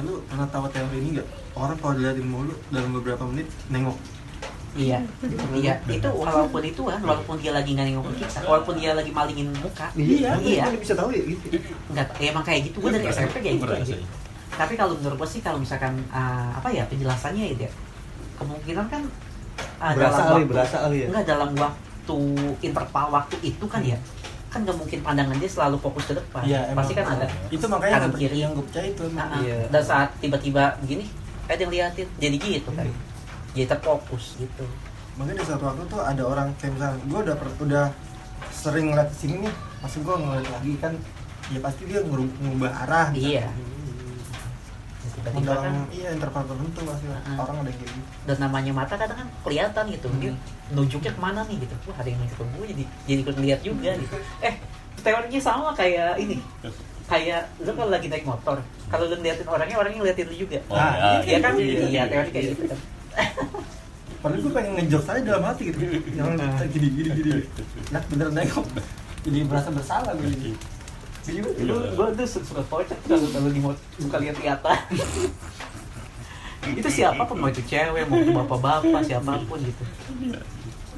Eh, lu pernah tahu teori ini nggak? Orang kalau diliatin mulu dalam beberapa menit nengok. Iya, iya. Itu walaupun itu kan, walaupun dia lagi nggak nengok kita, walaupun dia lagi malingin muka, Iya, Iya. Bisa tahu ya gitu. nggak ya emang kayak gitu. Gue dari SMP kayak gitu. Ya. Tapi kalau menurut gue sih kalau misalkan ah, apa ya penjelasannya itu ya, kemungkinan kan Berasa dalam kali, waktu- berasa kali ya. Enggak dalam waktu interval waktu itu kan ya, kan nggak mungkin pandangan dia selalu fokus ke depan. Iya, emang. Pasti kan ada. Itu makanya Kanan yang, kiri. yang gue percaya itu. emang. Ah, ah. Iya. Dan saat tiba-tiba begini, kayak ada yang liatin, jadi gitu kan. Jadi terfokus gitu. Makanya di suatu waktu tuh ada orang kayak misalnya gue udah per- udah sering ngeliat sini nih, masih gue ngeliat lagi kan, ya pasti dia ngubah arah. Iya. Tiba-tiba kan iya interval tertentu pasti Ah. orang ada yang kayak gitu. dan namanya mata kadang kan kelihatan gitu dia Hmm. nunjuknya ke mana nih gitu wah ada yang nunjuk ke gue jadi jadi ikut lihat juga gitu eh teorinya sama kayak ini kayak lu kalau lagi naik motor kalau lu ngeliatin orangnya orangnya ngeliatin lu juga Oh, Nah, ya. iya kan iya, iya teori kayak gitu kan Padahal gue pengen ngejok aja dalam hati gitu. Jangan gini gini gini. Nah bener nengok. Jadi merasa bersalah gue gue gue tuh suka kocak kalau kalau di motor suka lihat-lihatan itu siapa pun mau itu cewek mau itu bapak-bapak siapa pun gitu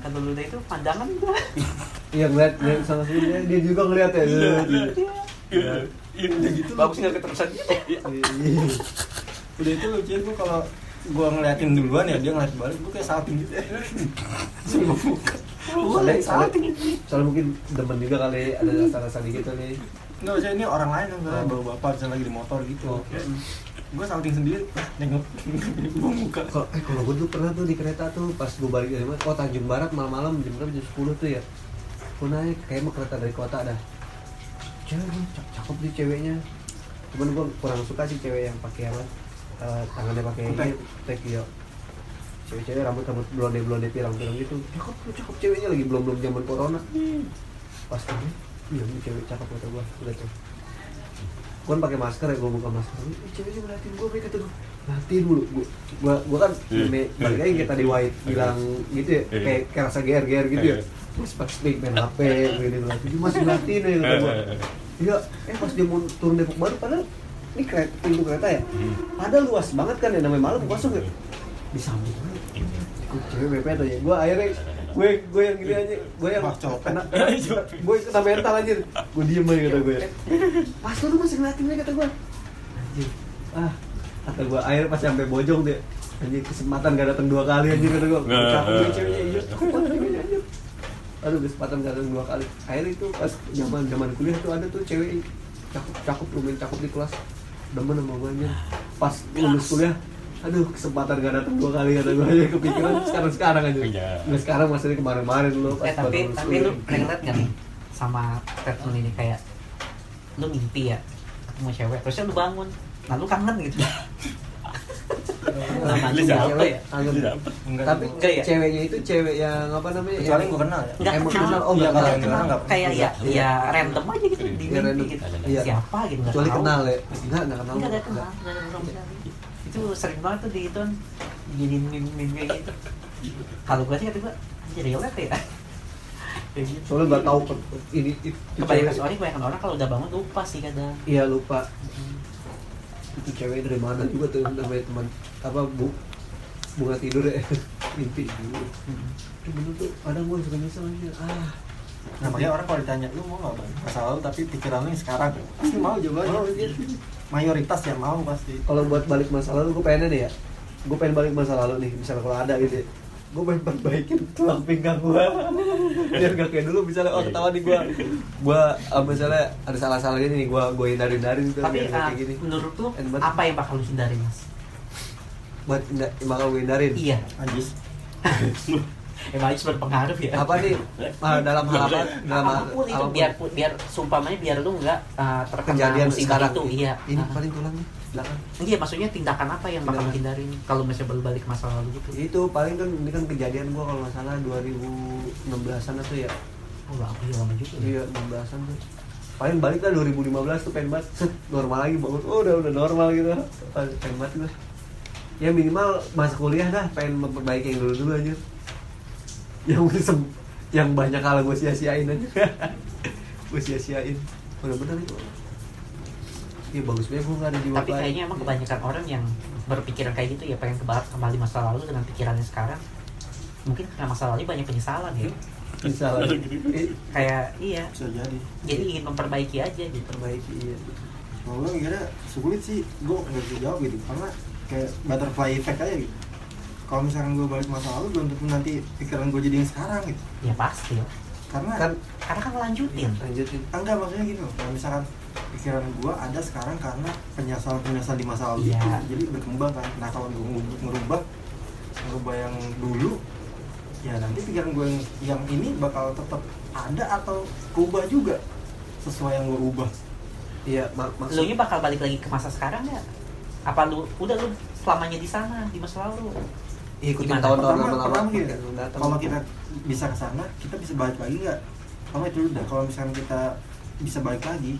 kalau lu udah itu pandangan gua Iya ngeliat ngeliat sana sini dia, dia juga ngeliat ya. Iya. Iya. Iya. Iya. Gitu bagus nggak keterusan Iya. Udah itu lucu gue kalau gue ngeliatin duluan ya dia ngeliat balik gue kayak salting gitu ya. Sumpah muka. Soalnya, soalnya, soalnya mungkin demen juga kali ada rasa-rasa gitu nih. Nggak usah ini orang lain yang Oh. bawa bapak misalnya lagi di motor gitu. Oh. Gue salting sendiri nengok gue muka. Kalau eh kalau gue dulu pernah tuh di kereta tuh pas gue balik dari mana? Oh Tanjung Barat malam-malam jam berapa jam 10 tuh ya. Gue naik kayak mau kereta dari kota dah. Cewek cakep nih ceweknya. Cuman gue kurang suka sih cewek yang pakai apa? eh, tangannya pakai ini, kutek ya. Cewek-cewek rambut rambut blonde blonde pirang-pirang gitu. Cakep tuh cakep ceweknya lagi belum belum zaman corona. Pas tuh, iya ini cewek cakep kata gue udah tuh. Gue kan pakai masker ya, gue buka masker. Ini ceweknya ngeliatin gue, mereka tuh Nantiin dulu, gua, gua, gua kan Iya. balik lagi kayak tadi White bilang gitu ya, Iya. kayak, kayak rasa GR-GR gitu ya Iya. Terus pas speak main HP, gini ngeliatin, dia masih ngeliatin ya kata gua Iya, eh pas dia mau turun Depok Baru, padahal ini kereta, pintu kereta ya Hmm. Padahal luas banget kan ya, namanya malam kosong ya Di samping Ikut cewek BP tuh ya, gua akhirnya gue gue yang gini aja gue yang kena. Gue kena mental anjir. Gue diem aja kata gue. Pas lu masih ngeliatin aja kata gue. Anjir. Ah kata gue akhirnya pas sampai bojong deh anjir kesempatan gak datang dua kali anjir kata gue. Cakep gue ceweknya iya. banget ceweknya anjir. Aduh kesempatan gak datang dua kali. Akhirnya itu pas zaman zaman kuliah tuh ada tuh cewek cakep cakep lumayan cakep di kelas. Demen sama gue anjir. Pas lulus kuliah aduh kesempatan gak datang dua kali kata gue aja kepikiran sekarang sekarang aja Iya. nggak sekarang maksudnya kemarin kemarin dulu pas eh tapi tapi lu relate nggak nih sama statement ini kayak lu mimpi ya ketemu cewek terusnya lu bangun nah lu kangen gitu Lama Lu siapa apa ya? Lu dapet. Enggak, tapi Enggak ya? ceweknya itu cewek yang apa namanya kecuali yang- gue kenal ya. nggak Emang kenal, oh, Iya, nggak kalau kenal. kayak ya Iya. ya random aja gitu di Iya, mimpi random. gitu Iya. siapa gitu nggak kecuali tahu. kenal ya enggak enggak kenal Enggak kenal, Itu sering banget tuh di itu jadi mimpi kayak gitu. Kalau gua sih kata gua anjir relate ya. Kayak gitu. soalnya nggak tahu ke- ini itu Kebanyakan cewek- soalnya kebanyakan orang kalau udah bangun lupa sih kadang. iya lupa itu cewek dari mana juga tuh namanya teman apa bu bunga tidur ya mimpi dulu itu bener tuh kadang gue suka nyesel aja ah Nah, makanya orang kalau ditanya lu mau nggak bang masa lalu tapi pikiran lu yang sekarang pasti mau jawabannya. Mau, iya. Mayoritas yang mau pasti. kalau buat balik masa lalu gue pengen nih ya gue pengen balik masa lalu nih misalnya kalau ada gitu ya gue pengen perbaikin tulang pinggang gue biar gak kayak dulu misalnya oh ketawa nih gue gue uh, misalnya ada salah-salah gini nih gue gue hindarin hindarin gitu Tapi ah, kayak gini menurut lu apa yang bakal lu hindari mas? buat bakal gue hindarin Iya. Anjis. Emang itu berpengaruh ya. apa nih uh, dalam hal apa? Dalam hal apa pun itu apa pun. biar biar sumpamanya biar lu nggak uh, terkena kejadian musibah sekarang. itu iya. Ini Ah. paling tulangnya belakang. Iya maksudnya tindakan apa yang bakal hindarin kalau misalnya balik balik masa lalu gitu. Itu paling kan ini kan kejadian gua kalau nggak salah 2016an tuh ya. Oh lama lama juga ya. iya 16an tuh. Paling balik lah 2015 tuh pengen banget. Normal lagi bangun. Oh udah udah normal gitu. Pengen banget gue ya minimal masa kuliah dah pengen memperbaiki yang dulu dulu aja yang bisa yang banyak kalau gue sia-siain aja. Gue sia-siain. Bener-bener itu. Iya bagus banget gue nggak ada di tapi kayaknya emang kebanyakan orang yang berpikiran kayak gitu ya pengen kembali masa lalu dengan pikirannya sekarang. Mungkin karena masa lalu banyak penyesalan ya. Bisa lah Eh, kayak iya. Bisa jadi. Jadi ingin memperbaiki aja gitu. Perbaiki iya. Kalau gue kira sulit sih. Gue nggak bisa jawab gitu. Karena kayak butterfly effect aja gitu kalau misalkan gue balik masa lalu belum tentu nanti pikiran gue jadi yang sekarang gitu. Ya pasti. Ya karena kan karena kan lanjutin. Lanjutin. Enggak maksudnya gini loh kalau misalkan pikiran gue ada sekarang karena penyesalan penyesalan di masa lalu. Iya. itu jadi berkembang kan. Nah kalau gue ngerubah ngerubah yang dulu ya nanti pikiran gue yang, yang ini bakal tetap ada atau berubah juga sesuai yang gue ubah. Iya mak lu maksud nya bakal balik lagi ke masa sekarang ya apa lu udah lu selamanya di sana di masa lalu ikutin tahun-tahun pertama lama-lama pertama datang. kalau kita bisa ke sana kita bisa balik lagi nggak? Kalau itu udah kalau misalkan kita bisa balik lagi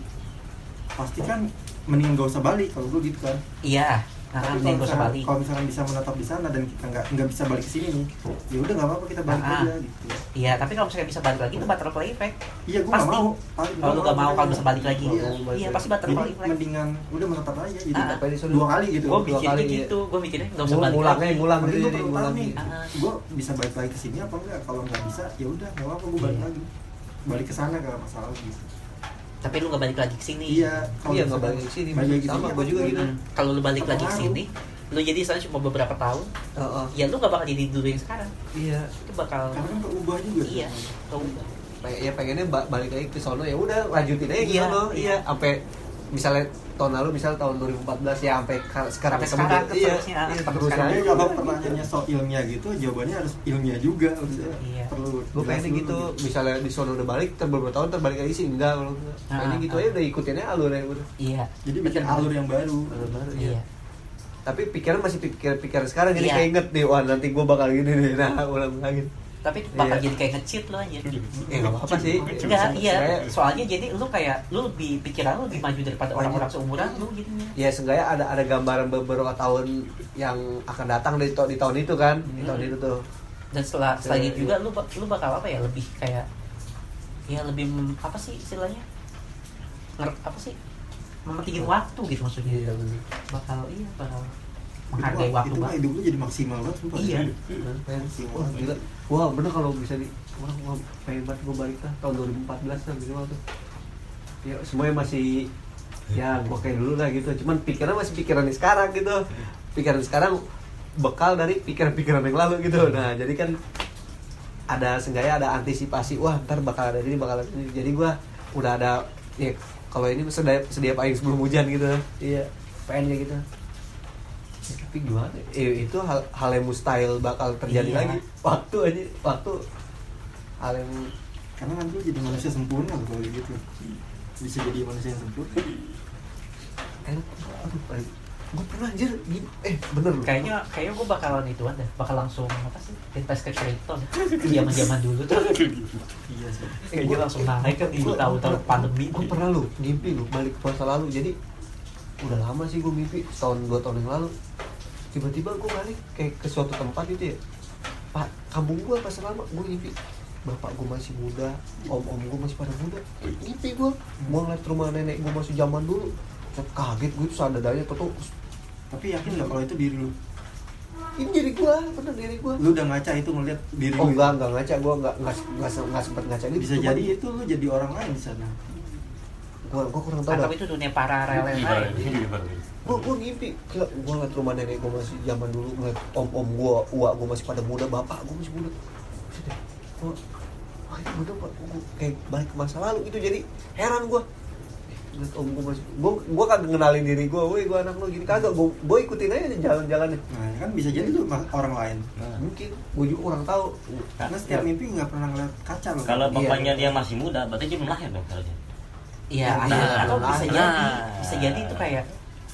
pasti kan mending gak usah balik kalau gue gitu kan. Iya nah tapi gak usah misalkan, balik. kalau misalkan bisa menetap di sana dan kita nggak nggak bisa balik ke sini nih ya udah nggak apa-apa kita balik Ah, ah. aja gitu iya tapi kalau misalnya bisa balik lagi itu butterfly effect. Iya gue Pasti. mau. Kalau lu gak mau. kalau bisa balik lagi. Iya. Iya pasti butterfly effect. mendingan udah menetap aja jadi Ah, dua kali gitu. Gue dua mikirnya kali, iya. gitu. Gue mikirnya gak usah balik lagi. ngulang Mending gitu gue jadi ngulang nih gue bisa balik lagi ke sini apa enggak kalau nggak bisa ya udah nggak apa-apa gue balik Iya. lagi. Balik ke sana gak masalah gitu. Tapi lu gak balik lagi ke sini. Iya kalau Iya, nggak misalkan balik ke sini. balik lagi ke Sama, sini, gua juga gitu. enggak? Kalau lu balik lagi ke sini lu jadi sana cuma beberapa tahun Heeh. ya lu gak bakal jadi dulu yang sekarang iya itu bakal karena kan berubah juga iya keubah Pengen- ya pengennya ba- balik lagi ke sono ya udah lanjutin aja gitu Iya, sono iya. iya sampai misalnya tahun lalu misal tahun 2014 ya sampai ka- sekarang Sampai ketemu sekarang, dia. iya terusnya, iya sampai terus aja kalau pertanyaannya soal ilmiah gitu, jawabannya harus ilmiah juga maksudnya. Iya. Perlu. gue pengennya dulu gitu misalnya di sono udah balik ter beberapa tahun terbalik lagi sih enggak kalau Ah, pengennya gitu ah. aja udah ikutinnya alurnya udah iya Jadi bikin alur yang baru. Alur-alur, iya tapi pikiran masih pikir pikiran sekarang jadi Iya. kayak inget nih wah nanti gue bakal gini nih nah ulang lagi tapi bakal Iya. jadi kayak nge-cheat lo aja eh nggak apa-apa sih Enggak, iya. Soalnya jadi lu kayak lu lebih pikiran lu lebih maju daripada orang-orang seumuran lu gitu ya seenggaknya ada ada gambaran beberapa tahun yang akan datang di, di tahun itu kan di tahun itu tuh Dan setelah setelah Iya, itu juga lu lu bakal apa ya? Lebih kayak ya lebih apa sih istilahnya? Nger, apa sih? Mementingin waktu gitu maksudnya. iya bener. Bakal iya bakal menghargai waktu Itu mah hidup lu jadi maksimal banget sumpah. Iya. Pengen sih, wah gila. Wah bener kalau bisa di orang gua pengen banget gue balik lah. Tahun 2014 lah minimal tuh. Ya semuanya masih ya gua kayak dulu lah gitu. Cuman pikiran masih pikiran yang sekarang gitu. Pikiran sekarang bekal dari pikiran-pikiran yang lalu gitu. Nah jadi kan ada seenggaknya ada antisipasi. Wah ntar bakal ada ini bakal ada ini. Jadi gua udah ada ya kalau ini sedia sedia payung sebelum hujan gitu. Iya. Pengen kayak gitu. Ya, tapi gimana? Eh, itu hal hal yang mustahil bakal terjadi Iya. lagi. Waktu aja waktu. Hal yang Karena nanti jadi manusia sempurna kalau gitu. Bisa jadi manusia yang sempurna. aduh gue pernah anjir gini- eh bener loh Kayaknya kayaknya gua bakalan itu ada, bakal langsung apa sih? Invest ke kripto. Zaman-zaman dulu tuh. Iya sih. Kayaknya langsung naik kan di tahun-tahun pandemi. gue pernah lu ngimpi lu balik ke masa lalu jadi udah lama sih gue mimpi setahun dua tahun yang lalu tiba-tiba gue balik kayak ke suatu tempat itu ya pak kampung gue pas lama gue ngimpi bapak gue masih muda om om gue masih pada muda ngimpi gue gue ngeliat rumah nenek gue masih zaman dulu kaget gue tuh sadar-sadarnya tuh Tapi yakin nggak kalau itu diri lu? ini diri gue bener diri gue Lu udah ngaca itu ngeliat diri oh lu. enggak enggak ngaca gue enggak enggak enggak, enggak sempet ngaca gitu Bisa jadi itu lu jadi orang lain di sana. gue gue kurang tahu Atau itu dunia paralel yang Gimana? lain. Gimana? gue gue ngimpi gila gue ngeliat rumah nenek gue masih zaman dulu ngeliat om om gue uak gue masih pada muda bapak gue masih muda gua, wah itu bener pak gue kayak balik ke masa lalu itu jadi heran gue ngeliat om gue gue gue kan ngenalin diri gue woi gue anak lo gini kagak gue gue ikutin aja jalan-jalannya Nah, kan bisa jadi lu ma- orang lain. Nah, mungkin gue juga kurang tahu Karena setiap mimpi nggak pernah ngeliat kaca loh. Kalau Iya. bapaknya dia masih muda, berarti dia belum lahir dong harusnya. Iya, Nah, iya. atau nah, bisa nah. jadi, bisa jadi itu kayak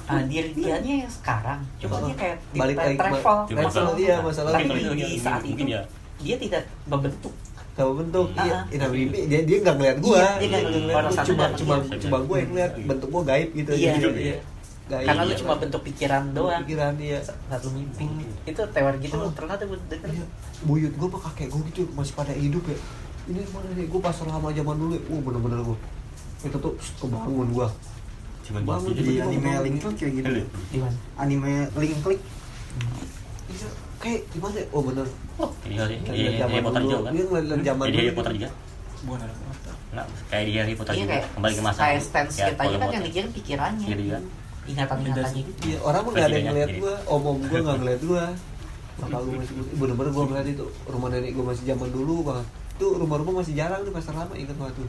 uh, diri dianya yang sekarang, coba dia kayak Balik lagi travel, Travel masalah- dia, masalah tapi di, itu, saat itu ya. dia tidak membentuk. Tahu bentuk iya iya mimpi dia dia nggak ngeliat gue Iya, dia nggak ngeliat. Cuma cuma cuma gue yang ngeliat bentuk gue gaib gitu Iya, Jadi, iya. gaib. Karena lu iya. cuma bentuk pikiran doang. pikiran dia Saat lu mimpi. Itu teori gitu Oh. pernah tuh denger. Iya, buyut gue apa kakek gue gitu masih pada hidup ya ini mana nih gue pas lama zaman dulu ya. wah bener-bener gue itu tuh kebangun gue Cuma Bangun, gitu. di Tiba-tiba anime link tuh kayak gitu Iya. di mana anime link klik Iya, kayak gimana ya? Oh bener Oh, di Harry Ngeliat di zaman Harry Potter juga kan? Iya, ngeliat zaman Di Harry dulu. Potter juga. bukan Enggak, kayak di Harry Potter iya juga. kayak Kembali ke masa. kayak stance Kayak kita aja kan yang mikirin pikirannya Iya juga. ingatan-ingatannya gitu Iya, orang mah gak ada yang Presidennya ngeliat sendiri. gua, om-om gua gak ngeliat gua Bapak gua masih, bener-bener gua ngeliat itu Rumah nenek gua masih zaman dulu banget Itu rumah-rumah masih jarang tuh pasar lama, tuh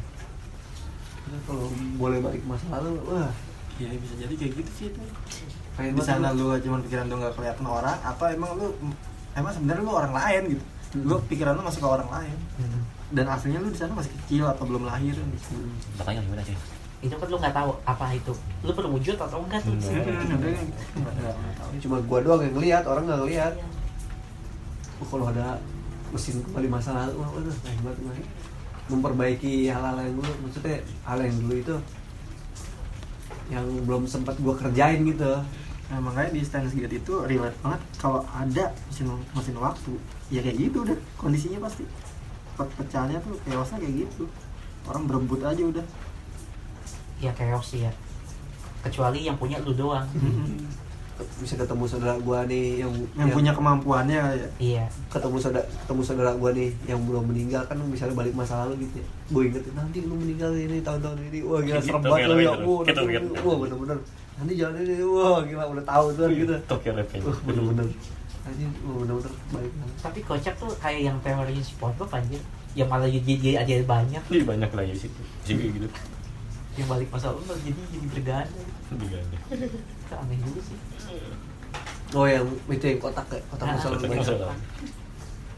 Nah, kalau boleh balik ke masa lalu, wah ya bisa jadi kayak gitu sih itu pengen di sana lu cuma pikiran lu nggak kelihatan orang atau emang lu emang sebenarnya lu orang lain gitu lu pikiran lu masuk ke orang lain Hmm. dan aslinya lu di sana masih kecil atau belum lahir gitu. Gimana sih? itu kan lu nggak tahu apa itu lu berwujud atau enggak tuh Hmm. Nggak- nggak. Cuma gua doang yang ngeliat, orang gak ngeliat Iya. Oh, kalau ada mesin kembali masa lalu, wah waduh, hebat banget. Memperbaiki hal-hal yang dulu, maksudnya hal yang dulu itu yang belum sempat gua kerjain gitu. Nah, makanya di Steins Gate itu relate banget kalau ada mesin mesin waktu. Ya kayak gitu udah kondisinya pasti. Pe- pecahnya tuh chaosnya kayak gitu. Orang berebut aja udah. Ya chaos sih ya. Kecuali yang punya lu doang. Bisa ketemu saudara gua nih yang yang punya kemampuannya ya iya. Ketemu saudara ketemu saudara gua nih yang belum meninggal kan misalnya balik masa lalu gitu ya. Gue ingetin nanti lu meninggal ini tahun-tahun ini. Wah gila serem banget lu ya wah gitu, bener- gitu. wah bener-bener nanti jalan ini wah gila udah tahu tuh gitu Tokyo Revenge. wah bener-bener wah bener-bener lagi. tapi kocak tuh kayak yang teorinya si SpongeBob anjir yang malah jadi jadi aja banyak Iya banyak lah ya di situ. Jadi gitu. yang balik masa lalu malah jadi jadi berganda Lebih ganda. itu aneh juga sih oh yang itu yang kotak ya kotak Nah, masa lalu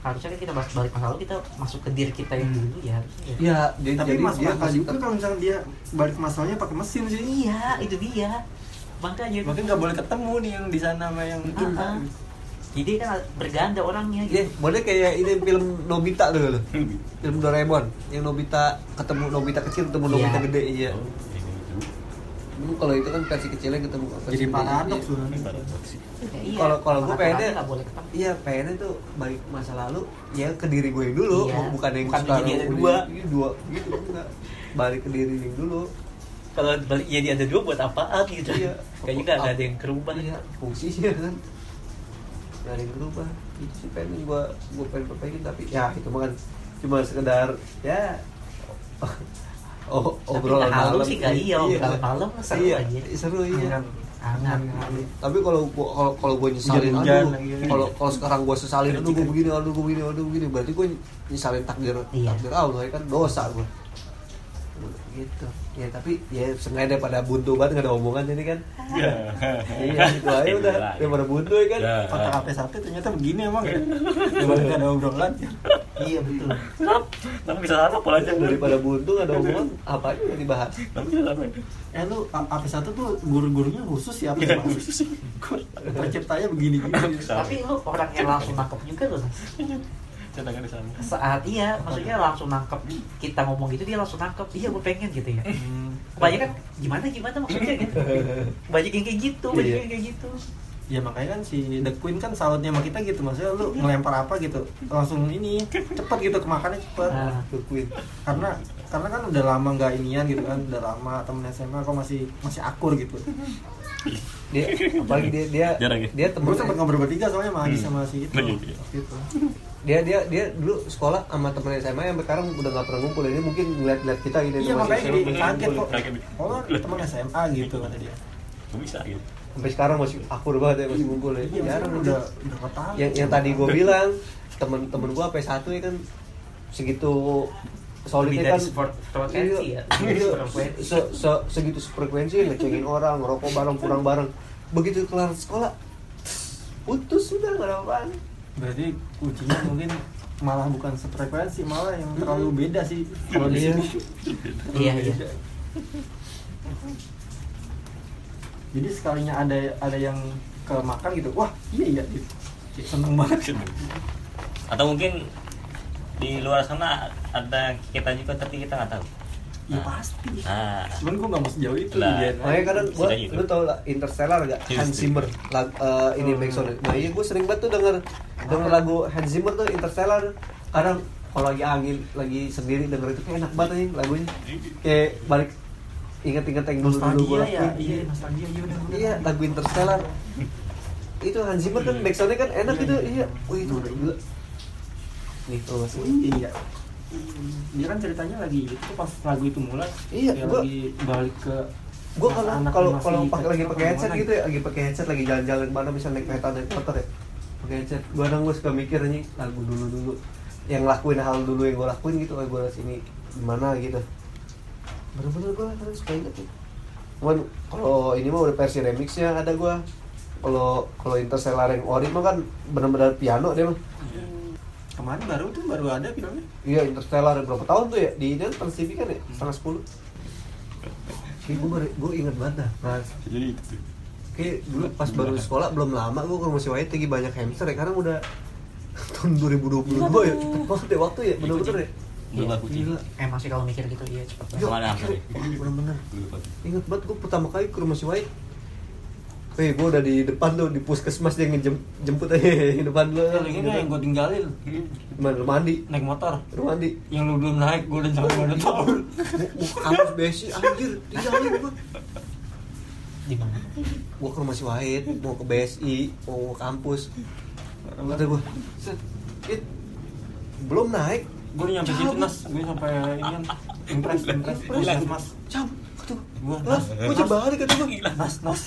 harusnya kan kita bahas balik masa lalu kita masuk ke diri kita yang dulu ya harusnya ya. Iya, jadi, tapi jadi masuk dia juga kalau misalnya dia balik masalahnya pakai mesin sih iya itu dia makanya mungkin nggak boleh ketemu nih yang di sana sama yang itu Ah, ah. jadi kan berganda orangnya Iya, gitu boleh kayak ini film Nobita tuh loh. Film Doraemon yang Nobita ketemu Nobita kecil ketemu Iya. Nobita gede iya. Oh, gitu. Dulu kalau itu kan versi kecilnya ketemu versi jadi paradoks Iya. sih. Ya, iya. Kalau kalau gue pengennya nggak boleh ketemu Iya, pengennya tuh balik masa lalu ya ke diri gue yang dulu, Iya. bukan yang Bukan sekarang dua. Iya, dua gitu enggak. Balik ke diri yang dulu. Kalau balik jadi ada dua buat apaan gitu Iya. kayaknya nggak ada yang kerubah Iya, fungsinya kan. Gak ada yang berubah. Itu sih pengen gue gue pengen perbaikin tapi ya itu mah kan cuma sekedar ya oh obrolan nggak malam sih, nggak iya, obrolan malam seru iya, aja. seru iya Angan. Angan. tapi kalau gua kalau gue nyesalin aduh lagi. kalau kalau sekarang gue sesalin aduh gue begini aduh gue begini aduh begini berarti gue nyesalin takdir Iya. takdir Allah ya kan dosa gue gitu ya tapi ya sengaja daripada buntu banget nggak ada omongan ini kan. Iya. iya gitu aja udah daripada buntu ya kan. Ya. kotak HP satu ternyata begini emang ya. Cuma nggak ada obrolan. Iya betul. Tapi bisa apa pola aja. Daripada buntu nggak ada omongan apa aja yang dibahas. Tapi bisa eh lu HP satu tuh guru-gurunya khusus ya apa Iya, khusus. Sih. penciptanya begini gini tapi lu orang yang langsung nangkep juga loh Cetakan di sana. saat iya maksudnya langsung nangkep kita ngomong gitu dia langsung nangkep iya gue pengen gitu ya banyak kan gimana gimana maksudnya gitu banyak yang kayak gitu banyak Iya. yang kayak gitu ya makanya kan si The Queen kan salutnya sama kita gitu maksudnya lu ngelempar apa gitu langsung ini cepet gitu kemakannya cepet Nah. ke Queen karena karena kan udah lama nggak inian gitu kan udah lama temen SMA kok masih masih akur gitu dia apalagi dia dia Jarang ya? dia temen gue sempet ngobrol bertiga soalnya sama Hmm. sama si itu Lagi, iya. waktu itu dia dia dia dulu sekolah sama temen SMA yang sekarang udah nggak pernah ngumpul. Ini mungkin ngeliat-ngeliat kita gitu iya masih makanya jadi kaget kok. Oh teman SMA gitu kata dia. Bisa gitu. sampai sekarang masih akur banget ya masih ngumpul ya. Iya jarang udah udah tahun yang yang tadi gue bilang temen-temen gue P1 ya kan segitu solid Lebih ya dari kan sport- frekuensi ya. iya, se, se- segitu frekuensi ngecengin orang ngerokok bareng pulang bareng. Begitu kelar sekolah putus sudah nggak ada apaan berarti kuncinya mungkin malah bukan sefrekuensi malah yang terlalu beda sih kalau di Iya. sini Iya, iya. Beda. jadi sekalinya ada ada yang ke makan gitu wah iya iya gitu seneng banget Atau mungkin di luar sana ada kita juga tapi kita nggak tahu. Iya pasti. Nah, cuman gue nggak mau sejauh itu Lah. Jen. makanya kadang gitu. lu tau lah Interstellar gak Yes, Hans. Zimmer. Lag, eh, ini Hmm. backsound nah iya gue sering banget tuh denger denger lagu Hans Zimmer tuh Interstellar. Kadang kalau lagi angin lagi sendiri denger itu kayak enak banget nih lagunya. Kayak balik inget-inget yang dulu dulu gue ya lakuin. iya nostalgia iya udah iya lagu Interstellar. Itu Hans Zimmer kan backsoundnya kan enak Iya, gitu. iya. iya. Wih itu gila. Gitu sih iya dia kan ceritanya lagi itu pas lagu itu mulai Iya, dia gua- lagi balik ke gue kalau kalau kalau pakai lagi pakai headset ke mana gitu. ya lagi pakai headset lagi jalan-jalan mana misalnya naik kereta naik motor ya pakai headset. Gue kadang gue suka mikir nih lagu dulu dulu yang lakuin hal dulu yang gue lakuin gitu kayak gue sini gimana gitu. Bener-bener gue kadang suka inget cuman kalau ini mah udah versi remixnya ada gue kalau kalau Interstellar yang ori mah kan bener-bener piano dia mah kemarin baru tuh baru ada filmnya. Iya Interstellar berapa tahun tuh ya? Di ini kan Trans TV kan ya? Setengah sepuluh. Kayak gue baru gue inget banget dah Trans. Jadi itu tuh Kayak dulu pas baru sekolah belum lama gue kalau masih white lagi banyak hamster ya. Karena udah tahun 2022 ya cepet banget ya. Waktu ya bener-bener ya? Kucing Gila. emang sih kalau mikir gitu iya cepet banget. Hamster? bener-bener. Inget banget gue pertama kali ke rumah si white Hei, gue udah di depan tuh di puskesmas dia ngejemput aja di depan lu. yang ini yang gue tinggalin Mana rumah mandi? naik motor Rumah mandi. yang lu belum naik gue udah mana tahun Mau kampus besi anjir, tinggalin gue. di mana Gue ke rumah si Wahid, mau ke BSI, mau ke kampus. Kata gue, belum naik. gue udah nyampe situ nas gue sampai ini kan impres impres Impres. mas mas Cam, kata gue. Bocah Nas. balik kata gue. nas nas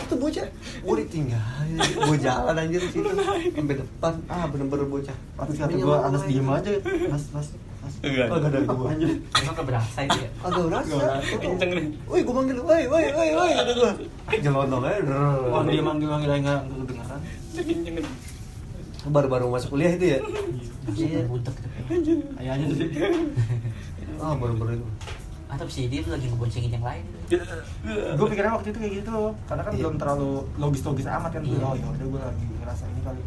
Itu bocah, gue ditinggalin. Gue jalan anjir di situ sampai depan. Ah, bener-bener bocah. pas kata Ini gue anas lain. diem aja nas nas nas Enggak. Agak ada gue. anjir emang gak berasa itu ya Agak berasa. Kenceng deh. Woi, gue manggil, woi, woi, woi, woi, kata gue. Jelonong aja. oh dia manggil manggil aja nggak nggak kedengeran Kenceng deh. Baru-baru masuk kuliah itu ya? Iya. budak gitu kayaknya sih Ah, baru-baru itu. Atau bisa jadi dia lagi ngeboncengin yang lain gitu. gue pikirnya waktu itu kayak gitu karena kan Iya. belum terlalu logis logis amat kan Iya. oh ya udah gue lagi ngerasa ini kali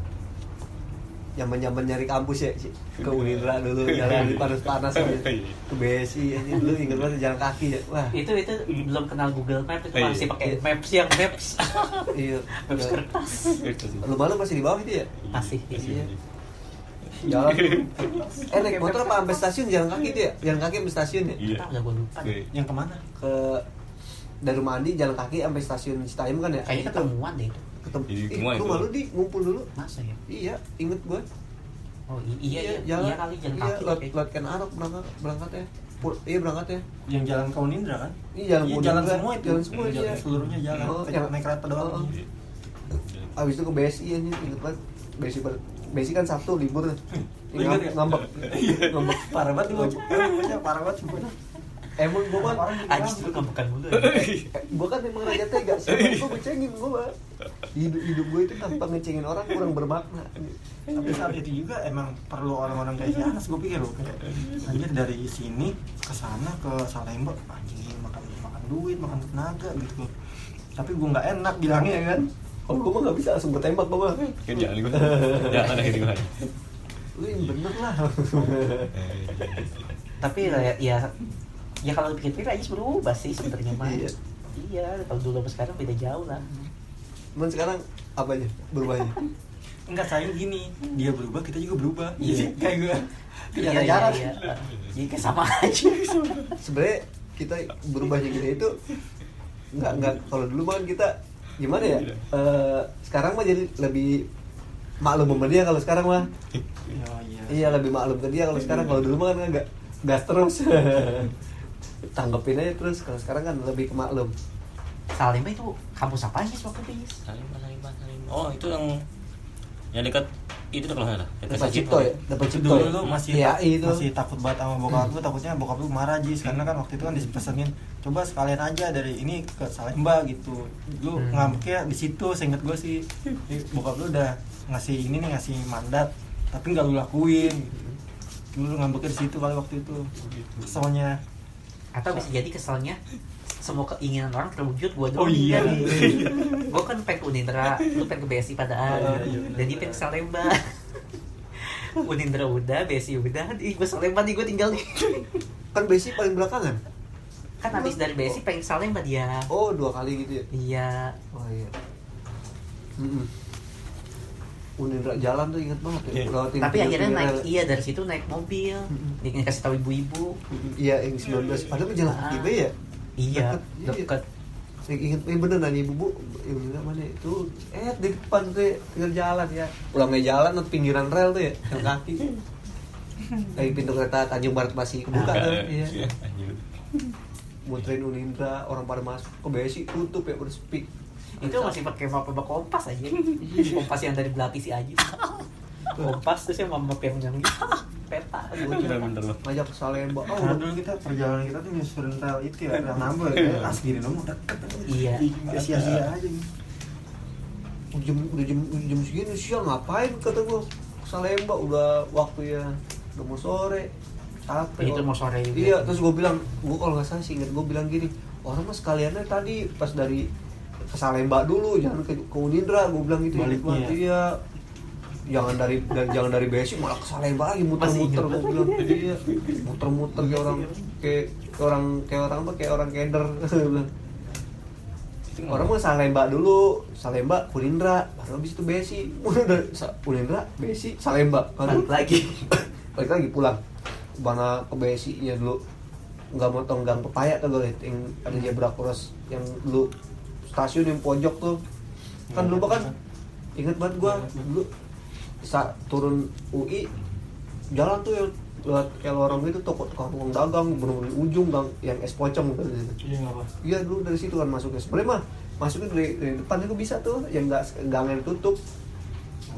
Zaman-zaman nyari kampus ya, ke Unindra dulu, jalan di panas-panas aja. Ke BSI aja dulu inget banget jalan kaki ya. Wah, itu itu belum kenal Google Maps itu Iya. masih pakai Maps yang Maps iya. Maps kertas. Lu malu masih di bawah itu ya? masih Iya. Jalan. Eh naik motor apa sampai stasiun jalan kaki itu ya? Jalan kaki sampai stasiun ya? Iya. Tahu nggak gue lupa Oke. yang ke mana Ke dari rumah Andi jalan kaki sampai stasiun Citayam kan ya? kayaknya Itu. ketemuan deh itu Ketemu. Jadi Ih, ketemuan lu itu. malu di ngumpul dulu. masa ya Iya, inget gue. oh i- iya iya iya kali jalan iya, kaki kayak- lewat Ken Arok berangkat berangkat ya. Pul- iya berangkat ya. yang jalan ke Unindra kan jalan Iya, Purwodadi jalan juga. semua itu Jalan semua Jalan iya. seluruhnya jalan Oh, naik kereta doang Oh, oh. Abis itu ke BSI aja inget banget. BSI ber BSI kan Sabtu libur. Ngam, ingat ya? ngambek. Iya. ngambek. parah banget Eh, bocah parah banget Emang gue kan gitu. Ajis dulu ngambekan mulu ya. gue kan emang raja tega siapa gue ngecengin gue hidup hidup gue itu tanpa ngecengin orang kurang bermakna tapi saat itu juga emang perlu orang-orang kayak si Anas gue pikir loh kayak anjir dari sini ke sana ke Salemba anjing makan makan duit makan tenaga gitu tapi gue nggak enak bilangnya kan kalau gue mah nggak bisa langsung gue tembak gue mah Kan jangan gue. Jangan ada gitu kan. lu yang bener lah Tapi ya, ya ya kalau dipikir-pikir Ajis berubah sih sebenarnya mah. Iya. Iya, kalau dulu sama sekarang beda jauh lah. cuman sekarang apanya berubahnya enggak saya gini dia berubah kita juga berubah Iya. Jadi kayak gue Iya, tidak ada iya, jarak iya. Jadi kayak sama aja. sebenarnya kita berubahnya gitu itu nggak nggak kalau dulu kan kita gimana ya? Eh, sekarang mah jadi lebih maklum sama dia kalau sekarang mah. Iya iya. Iya lebih maklum ke dia kalau sekarang. kalau dulu mah kan nggak gas terus. Tanggepin aja terus. Kalau sekarang kan lebih ke maklum. Salemba itu kampus apa sih waktu itu? Jis? Salimba, Salimba, Salimba. Oh, itu yang yang dekat itu tuh kalau salah. Dapat Sajid. cipto ya? Dapat cipto dulu ya? lu masih Iya, tak- itu. masih takut banget sama bokap lu takutnya bokap lu marah Jis. Karena kan waktu itu kan dipesenin coba sekalian aja dari ini ke Salemba gitu. Lu Hmm. ngambeknya di situ seinget gue sih. Bokap lu udah ngasih ini nih ngasih mandat tapi nggak lu lakuin. Gitu. lu ngambeknya di situ kali waktu itu. Keselnya. Atau bisa jadi keselnya semua keinginan orang terwujud gua Oh doang iya. kan. gua kan pengen ke Unindra, lu pengen ke BSI padahal. Oh, iya, iya. Jadi pengen ke Salemba. Unindra udah, BSI udah, ih gua Salemba nih gua tinggal nih. kan besi paling belakangan kan habis dari BSI pengen ke Salemba dia. oh dua kali gitu ya Iya. oh iya Mm-mm. Unindra jalan tuh inget banget ya Iya. lewatin Tapi akhirnya naik rel. iya dari situ naik mobil. Mm-mm. Dia kasih tahu ibu-ibu. Iya yang 19 padahal jalan Ah. ya Iya, Deket. deket. Saya inget, eh bener nanya ibu bu, ibu bilang mana itu, eh di depan tuh ya, tinggal jalan ya, pulangnya jalan atau pinggiran rel tuh ya, yang kaki. Dari pintu kereta Tanjung Barat masih kebuka tuh, iya. Anjir. Muterin Unindra, orang pada masuk ke BSI tutup ya, udah sepi. Itu masih pakai map kompas aja. kompas yang dari belati si Aji. kompas terus yang map yang gitu. Peta. Bener-bener loh. Ngajak ke Salemba, oh Karena dulu kita perjalanan kita tuh nyusurin rel itu ya, rel nambah ya. Segini dong udah deket. Iya. Ya sia-sia aja gitu. udah jam udah jam udah jam segini siang ngapain kata gua ke Salemba udah waktu ya udah mau sore capek Itu mau sore juga. iya terus gua bilang gua kalau nggak salah sih inget gua bilang gini orang mas sekaliannya tadi pas dari ke Salemba dulu jangan ke, ke Unindra gua bilang gitu Baliknya. Ingat banget, iya jangan dari dan jangan dari basic malah ke Salemba lagi muter-muter gua bilang. Iya muter-muter kayak orang kayak kayak orang kayak orang apa kayak orang keder. Orang mau Salemba dulu Salemba Unindra baru habis itu Besi udah Unindra Besi Salemba Balik lagi. balik lagi pulang. Mana ke Besi nya dulu. Nggak mau tonggang pepaya tuh gue yang ada zebra cross yang dulu. Stasiun yang pojok tuh. Kan dulu kan? inget banget gua. Dulu saat turun UI jalan tuh yang lewat kayak lorong itu toko tukang dagang bener-bener di ujung gang yang es pocong gitu Iya apa. Iya dulu dari situ kan masuknya. Sebenarnya mah masuknya dari, dari depan itu bisa tuh yang nggak gang yang tutup.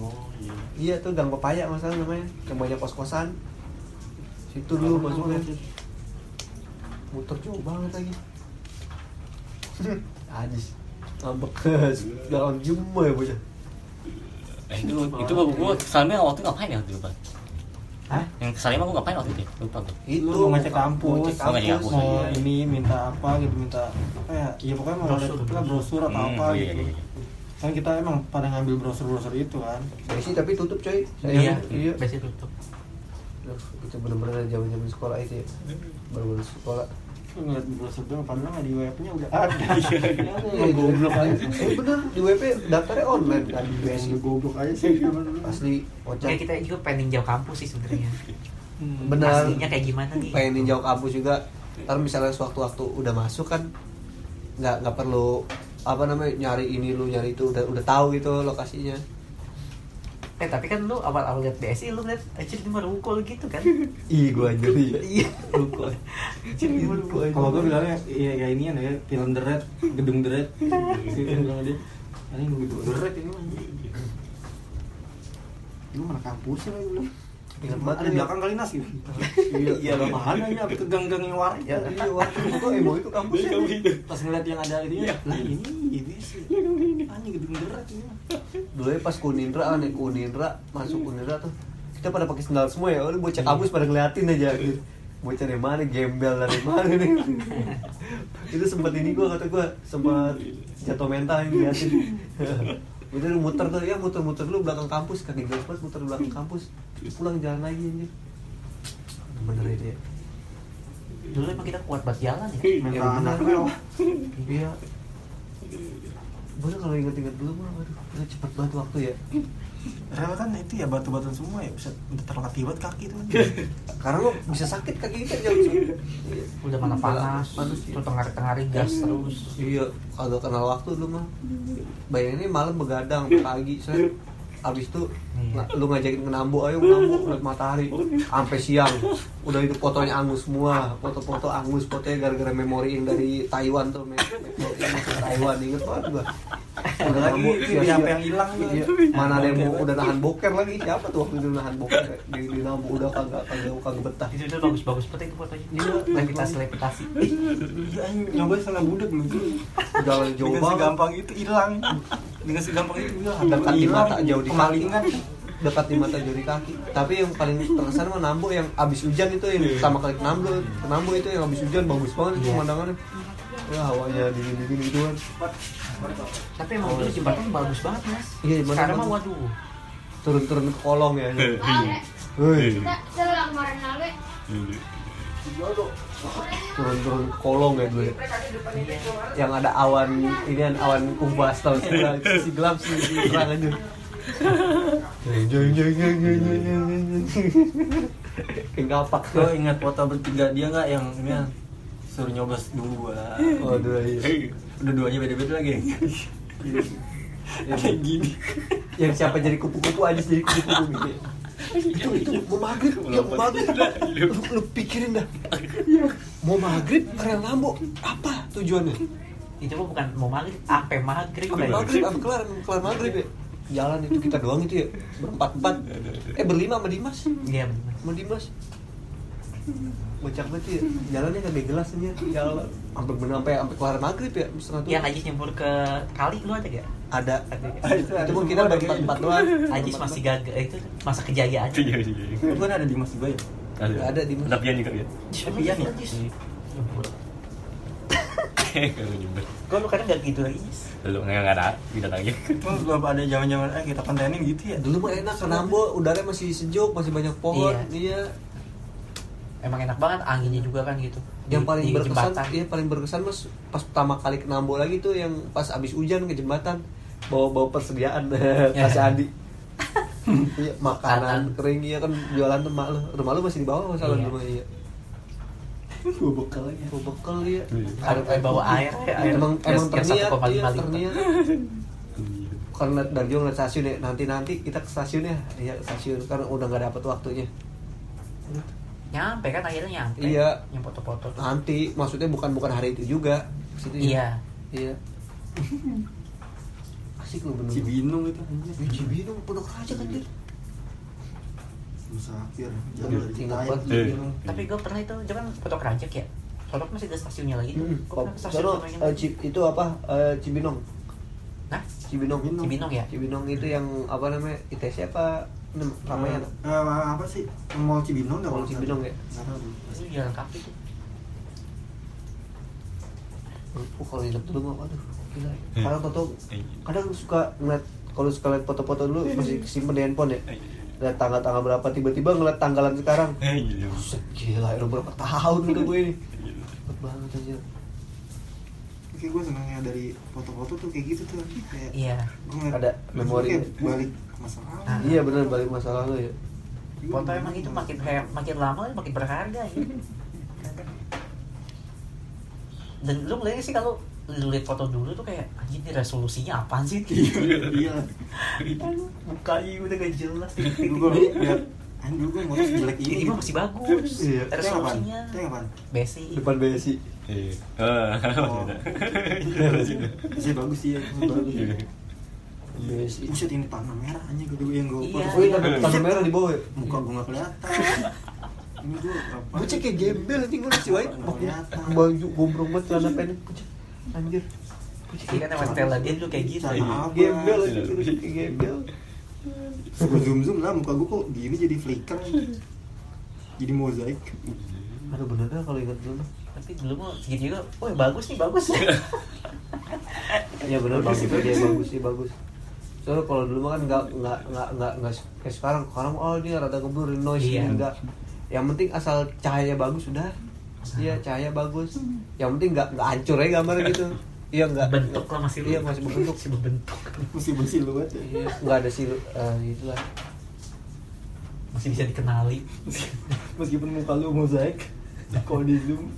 Oh iya. Iya tuh gang pepaya masalah namanya. Yang banyak kos-kosan. Situ dulu masuknya. Muter jauh banget lagi. Ajis. Ngambek jalan jumbo ya bocah. Eh, itu itu gua kesannya waktu itu ngapain ya waktu itu Bang? Hah? Yang kesannya mah gua ngapain waktu itu? ya? Lupa gua. Itu mau ngecek kampus, mau ngecek kampus. kampus. mau iya. ini minta apa gitu minta apa ya iya pokoknya mau Brosur. brosur, brosur atau Hmm, apa iya, gitu iya, iya. kan kita emang pada ngambil brosur brosur itu kan Besi tapi tutup coy. Iya. Iya. biasanya tutup. Duh, itu bener-bener zaman-zaman sekolah itu ya. Baru-baru sekolah. Ngeliat brosur doang padahal nggak di web nya udah ada Iya, goblok aja. Eh bener di WP daftarnya online kan di BSI. Goblok aja sih dulu. Asli Kayak kocak. kita juga pengen jauh kampus sih sebenarnya. Hmm. Benar. Aslinya kayak gimana nih? pengen ninjau kampus juga ntar misalnya sewaktu-waktu udah masuk kan nggak nggak perlu apa namanya nyari ini lu nyari itu udah udah tahu gitu lokasinya Eh tapi kan lu awal-awal liat BSI lu liat anjir di Marukul gitu kan? ih gua aja iya. Iya. lupa Anjir di Marukul. kalau gue bilangnya iya kayak ini ya film deret gedung deret gitu bilang dia. Ini gedung deret ini mah ini mana kampusnya lagi bilang Ingat banget di ya. belakang kali nas gitu. Iya. iya lah mana ya ke gang-gang yang warai ya iya waktu itu emang itu kampusnya pas ngeliat yang ada ini lah ini ini sih. Anjing gedung deret ini. Dulu ya pas kunindra ya kunindra masuk kunindra tuh kita pada pakai sendal semua ya. Udah bocah kampus pada ngeliatin aja gitu. bocah dari mana gembel dari mana nih? Itu sempat ini gua kata gua sempat jatuh mental ini ngeliatin udah lu muter tuh ya muter-muter dulu belakang kampus kaki gue pas muter belakang kampus pulang jalan lagi anjir bener itu ya Dulu emang kita kuat banget jalan ya. Ya, bener. anak lu iya Bener kalau inget-inget dulu mah, aduh, udah cepet banget waktu ya. Rel kan itu ya batu-batuan semua ya bisa udah terlatih banget kaki tuh Karena lo bisa sakit kaki kita jauh Iya. Udah mana panas, panas tuh tengah-tengah gas terus. Iya, kalau kenal waktu lu mah. Bayangin ini malam begadang pagi, saya abis itu Iya. Lu ngajakin ke Nambo, ayo ke Nambo lihat matahari sampai siang. Udah itu fotonya angus semua, foto-foto angus, fotonya gara-gara memori yang dari Taiwan tuh, me- memori yang dari Taiwan inget banget gua. Ada lagi Nambo, itu sia-sia. apa yang hilang. Iya, mana ada yang mau udah nahan boker lagi siapa tuh waktu itu nahan boker di, di Nambo udah kagak kagak kagak betah. Itu tuh bagus-bagus banget itu fotonya. Iya. levitasi levitasi. Iya, nyobain setengah budak. Jalan jauh banget. segampang itu hilang. Dengan segampang itu hilang. dekat di Hilang, mata jauh di kemalingan. Dekat di mata jauh di kaki. Tapi yang paling terkesan mah Nambo yang abis hujan itu yang sama kali ke Nambo ke Nambo itu yang abis hujan bagus banget itu Iya. pemandangannya. Ya hawanya dingin dingin gitu kan Tapi emang dulu jembatan bagus banget mas. Iya, Sekarang mah waduh. turun turun ke kolong ya. Ale, Hei, kita selang kemarin ale. turun turun ke kolong ya ya. yang ada awan ini kan awan kumbas sih sisi gelap sisi terang aja Kayak ngapak Lo ingat foto bertiga dia nggak yang ini kan? suruh nyoblos dua Oh, dua iya. udah duanya beda-beda lagi Yang gini. Yang siapa jadi kupu-kupu aja jadi kupu-kupu gitu. ya. itu itu mau maghrib ya mau maghrib lu, lu pikirin dah mau maghrib keren lambo apa tujuannya itu bukan mau maghrib sampai maghrib ya. maghrib apa kelar kelar maghrib ya jalan itu kita doang itu ya. Berempat empat eh berlima sama Dimas. Iya bener. sama Dimas. Bocah banget ya. Jalannya kagak jelas aja jalan sampai bener sampai sampai kelar maghrib ya setengah tujuh. yang Ajis nyebur ke kali lu ada gak? ada. Ada itu, itu pun kita berempat empat doang. Ajis masih gagal itu masa kejayaan. Iya, iya, iya. itu kan ada Dimas juga ya? Ada. Di Mas. Tapi juga ya. Tapi ya? Kalau lu kadang gak gitu lagi? Lu nggak nggak ada, tidak lagi. Belum ada zaman-zaman eh kita kontenin gitu ya. Dulu mah enak ke Nambo udaranya masih sejuk masih banyak pohon. Iya, Emang enak banget anginnya juga kan gitu. Yang Di- paling di berkesan jembatan. iya paling berkesan mas pas pertama kali ke Nambo lagi tuh yang pas abis hujan ke jembatan. Bawa bawa persediaan kasih Andi. Iya, makanan kering iya kan jualan tuh mak lu. Rumah lu masih di bawah masalah Iya. rumah iya gue bekal aja bawa bekal iya. Ada kayak bawa air ya, air emang yang- emang yang terniat 1,5 iya terniat. Karena dari jauh ngeliat stasiun ya nanti nanti kita ke stasiun ya. Iya ke stasiun karena udah nggak dapet waktunya. Nyampe kan akhirnya nyampe. Iya. Yang foto-foto tuh. Nanti maksudnya bukan bukan hari itu juga Situ Iya. Iya. Asik lu bener Cibinong itu Cibinong pondok raja kan dia Musafir. Cibinong. Tapi gue pernah itu, jangan foto kerajak ya? Sodok masih ada stasiunnya lagi tuh Hmm. Gue pernah ke stasiun Sono, sama yang eh, Ci- itu apa? Eh, Cibinong. Nah, Cibinong. Cibinong. Ya? Cibinong itu yang apa namanya ITC apa? Nem- Ramayana Eh, eh, apa sih? Mall Cibinong nggak Mall kalau Cibinong ya? itu jalan kaki tuh Oh, kalau ingat dulu mah aduh gila. Kadang foto kadang suka ngeliat kalau suka lihat foto-foto dulu masih simpen di handphone ya. Lihat tanggal-tanggal berapa tiba-tiba ngeliat tanggalan sekarang. Iya. Buset, gila, udah berapa tahun udah gue ini. Cepet banget aja. Oke, gue senangnya dari foto-foto tuh kayak gitu tuh kayak Iya gue ngeliat Ada memori. kayak balik ke masa lalu Ah. Iya bener balik masa lalu ya. Foto emang itu makin kayak makin lama makin berharga ya. Dan lu ngeliatnya sih kalau lu lihat foto dulu tuh kayak anjir ini resolusinya apaan sih? iya Mukanya udah gak jelas dulu gue liat anjing dulu gue motor jelek ini Ini masih bagus. Iya. Resolusinya. Basic. Depan BSI. Iya. Oh. masih ada. Masih bagus sih ya, bagus. Iya. BSI. Buset ini tanah merah gue dulu yang gue Iya. Oh iya, tapi tanah merah di bawah ya. Muka gue gak kelihatan. Ini gue apa? Gue cek kayak gembel nih gue si Wahid Nggak kelihatan. baju gombrong banget celana pendek anjir Iya kan emang style dia dulu kayak gitu. Gembel aja gembel Gue zoom zoom lah muka gue kok gini jadi flicker. Jadi mozaik. aduh bener dah kalau ingat dulu Tapi dulu mah segitu juga, oh bagus nih bagus. Iya benar Bagus dia bagus. sih bagus. Soalnya kalau dulu mah kan nggak nggak nggak nggak nggak kayak sekarang. Sekarang oh dia rada ngeblur noise Iya. enggak. Yang penting asal cahaya bagus sudah. Iya cahaya bagus. Yang penting nggak nggak hancur ya gambar gitu. Iya nggak. bentuk lah masih Iya masih berbentuk. masih berbentuk. Mesti bersiluet ya. Iya nggak ada silu eh, itulah. Masih bisa dikenali. Meskipun muka lu mozaik. Kalau di zoom.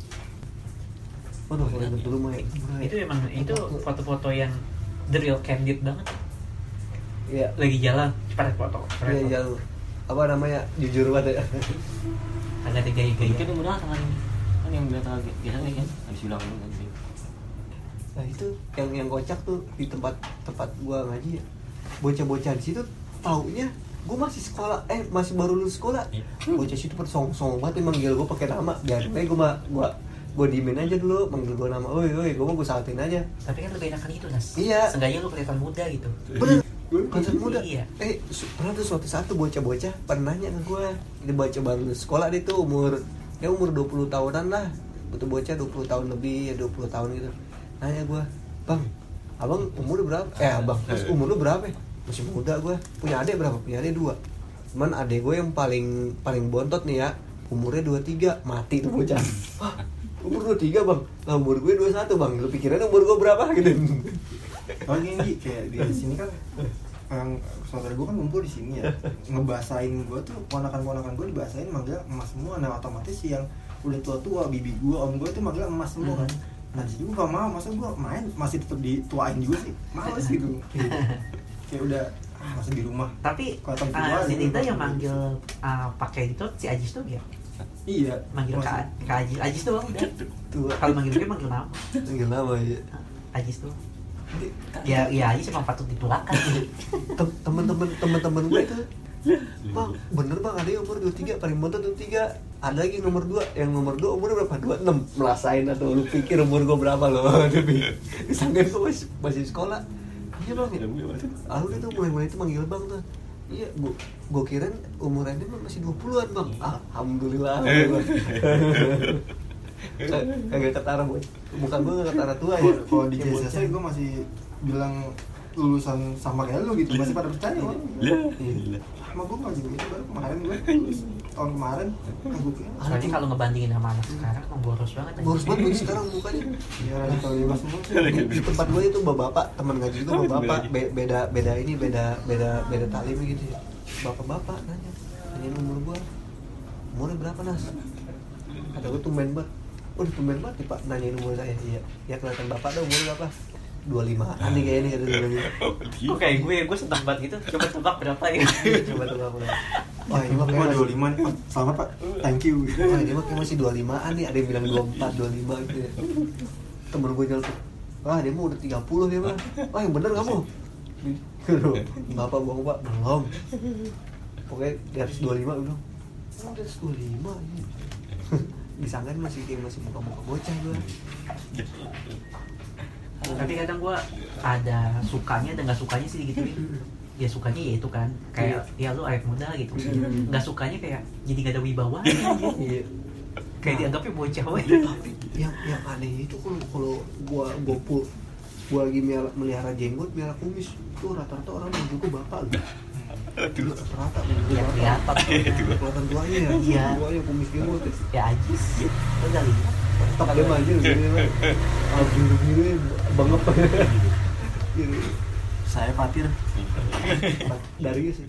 Waduh kalau ingat dulu mah itu emang itu foto-foto yang the real candid banget. Iya. Lagi jalan, cepat foto. Iya foto. yang apa namanya jujur banget ya. Agak ada gaya-gaya. Mungkin yang udah tangan ini. Kan yang udah tangan biasanya kan habis bilang dulu kan. Nah itu yang yang kocak tuh di tempat tempat gua ngaji ya. Bocah-bocah di situ taunya gua masih sekolah eh masih baru lulus sekolah. Iya. Bocah situ pada song-song banget emang manggil gua pakai nama. Biarin aja gua ma- gua gua diemin aja dulu manggil gua nama. Oi oi gua mau gua saltin aja. Tapi kan lebih enakan itu, Nas. Iya. Seenggaknya lu kelihatan muda gitu. Bener. Konsep muda. Iya. Eh, pernah tuh suatu saat tuh bocah-bocah pernah nanya ke gua. Ini bocah baru lulus sekolah dia tuh umur ya umur 20 tahunan lah. Betul bocah 20 tahun lebih ya 20 tahun gitu. Nanya gua, "Bang, Abang umur berapa?" Eh, Abang, terus umur lu berapa? ya?" Masih muda gua. Punya adik berapa? Punya adik dua. Cuman adik gue yang paling paling bontot nih ya, umurnya 23, mati tuh bocah. Hah, umur 23 bang, nah umur gue 21 bang, lu pikirin umur gue berapa gitu Oh gini kayak di sini kan yang saudara gue kan ngumpul di sini ya. Ngebasain gue tuh ponakan-ponakan gue dibasain manggil emas semua. Nah otomatis yang udah tua-tua bibi gue om gue tuh manggil emas semua kan. Nah jadi gue gak mau masa gue main masih tetap dituain juga sih. Males gitu. Kayak udah ah, masih di rumah. Tapi tua uh, si gitu, Dinda yang manggil uh, pakai itu si Ajis tuh ya iya. Manggil Kak Ajis. Ajis tuh udah. Tua kalau manggil gue manggil nama. Manggil nama ya Ajis tuh ya ya Ajis emang patut Tem- temen-temen temen-temen gue tuh bang bener bang ada yang umur 23 paling bontot 23 ada lagi yang nomor 2 yang nomor 2 umurnya berapa? 26 merasain atau lu pikir umur gue berapa lo demi disangkain gue masih, masih sekolah. Iya bang. Ah udah tuh mulai-mulai itu manggil bang tuh. Iya gua gua kirain umurannya masih 20-an bang. Alhamdulillah kagak ketara muka gue gak ketara tua ya. Kalau di. JSS gue masih bilang lulusan sama kayak lu gitu masih pada percaya kan Iya. sama gue gak juga gitu baru kemarin gue tahun kemarin kan gue kira soalnya kalau ngebandingin sama anak sekarang emang boros banget. Boros banget Boy, sekarang mukanya. Ya radikal bebas semua. Di, tempat gue itu bapak-bapak teman ngaji itu bapak-bapak be- beda beda ini beda beda beda talim gitu ya. Bapak-bapak nanya. Nanyain umur gue umurnya berapa nas? Kata gue tumben banget oh tumben banget nih pak. Nanyain umur saya. Iya. Ya kelihatan bapak dah umur berapa? Dua lima an nih kayaknya bilang. kok kayak gue gue seneng banget gitu. Coba tebak berapa ya? Coba tuh berapa. Wah ini mah gue kayak dua lima nih Pak. selamat pak. Thank you. Wah ini mah kayak masih 25an nih, ada yang bilang 24, 25 gitu ya. Temen gue nyeletuk Wah dia mah udah 30 dia mah Wah yang bener kamu? Bapak bohong pak, belum. Pokoknya di atas 25 gue bilang Oh di atas 25 ini Disangkain masih kayak masih muka-muka bocah gue tapi kadang gue ada sukanya dan nggak sukanya sih gitu ya. Sukanya ya itu kan kayak ya lu awet muda gitu. Nggak sukanya kayak jadi gak ada wibawa. Iya. Kayak dianggapnya bocah we. Tapi yang yang aneh itu kalau kalau gua gua pul gua lagi melihara, jenggot, melihara kumis, tuh rata-rata orang juga bapak lu. Juga ya kelihatan tuanya ya Iya. tuanya kumis ya ya ajis lihat dia maju gini ah biru bangep saya patir dari sih